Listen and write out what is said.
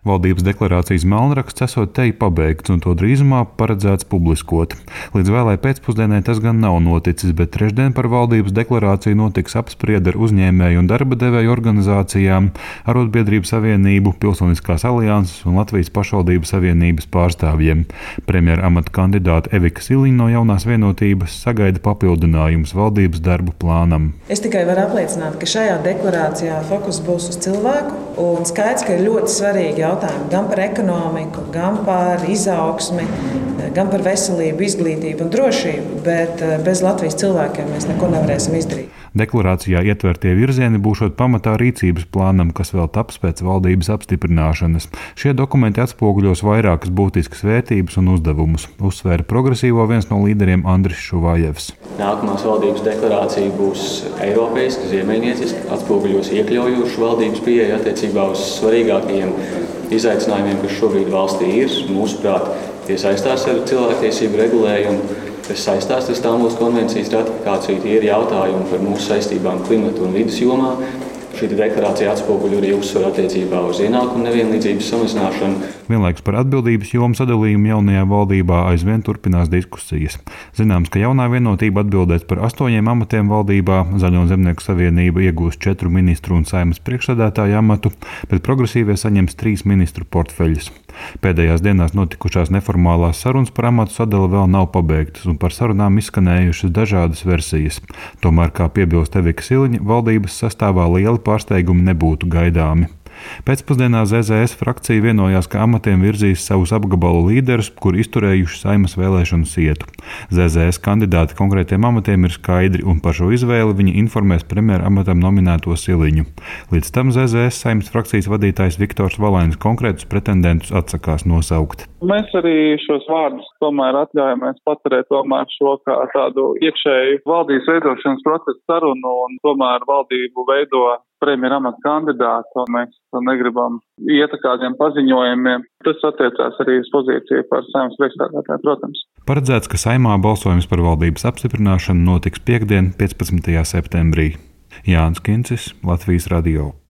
Valdības deklarācijas melnraksts esot te pabeigts un to drīzumā paredzēts publiskot. Līdz vēlai pēcpusdienai tas gan nav noticis, bet trešdien par valdības deklarāciju notiks apspriede ar uzņēmēju un darba devēju organizācijām, Arotbiedrību savienību, Pilsoniskās alianses un Latvijas pašvaldību savienības pārstāvjiem. Premjera amata kandidāte Evika Siliņa no jaunās vienotības sagaida papildinājumus valdības darbu plānam. Es tikai varu apliecināt, ka šajā deklarācijā fokus būs uz cilvēku un skaidrs, ka ir ļoti svarīgi jautājumi gan par ekonomiku, gan par izaugsmi, gan par veselību, izglītību un drošību, bet eh, bez Latvijas cilvēkiem mēs neko nevarēsim izdarīt. Deklarācijā ietvertie virzieni būs pamatā rīcības plānam, kas vēl taps pēc valdības apstiprināšanas. Šie dokumenti atspoguļos vairākas būtiskas vērtības un uzdevumus, uzsvēra progresīvo viens no līderiem Andris Šuvājevs. Nākamās valdības deklarācija būs eiropeiska, ziemeļnieciska, atspoguļos iekļaujošu valdības pieeja attiecībā uz svarīgākajiem izaicinājumiem, kas šobrīd valstī ir. Mūsuprāt, tie saistās ar cilvēktiesību regulējumu kas saistās ar Stambulas konvencijas ratifikāciju. Tie ir jautājumi par mūsu saistībām klimata un vidas jomā. Šī deklarācija atspoguļo arī uzsvaru attiecībā uz ienākumu nevienlīdzības samazināšanu. Vienlaikus par atbildības jomu sadalījumu jaunajā valdībā aizvien turpinās diskusijas. Zināms, ka jaunā vienotība atbildēs par astoņiem amatiem valdībā. Zaļo zemnieku savienība iegūs četru ministru un saimas priekšsēdētāju amatu, bet progresīvie saņems trīs ministru portfeļus. Pēdējās dienās notikušās neformālās sarunas par amatu sadali vēl nav pabeigtas, un par sarunām izskanējušas dažādas versijas. Tomēr, kā piebilst Evika Siliņa, valdības sastāvā lieli pārsteigumi nebūtu gaidāmi. Pēcpusdienā ZZS frakcija vienojās, ka amatiem virzīs savus apgabalu līderus, kur izturējuši saimas vēlēšanu sietu. ZZS kandidāti konkrētiem amatiem ir skaidri, un par šo izvēli viņi informēs premjera amatam nominēto Siliņu. Līdz tam ZZS saimas frakcijas vadītājs Viktors Valainis konkrētus pretendentus atsakās nosaukt. Mēs arī šos vārdus tomēr atļaujamies paturēt tomēr šo kā tādu iekšēju valdības veidošanas procesu sarunu un tomēr valdību veido premjera amata kandidātu, un mēs negribam iet kādiem paziņojumiem. Tas attiecās arī uz pozīciju par saimnes priekšstādātāju, protams. Paredzēts, ka saimā balsojums par valdības apstiprināšanu notiks piekdien, 15. septembrī. Jānis Kincis, Latvijas Radio.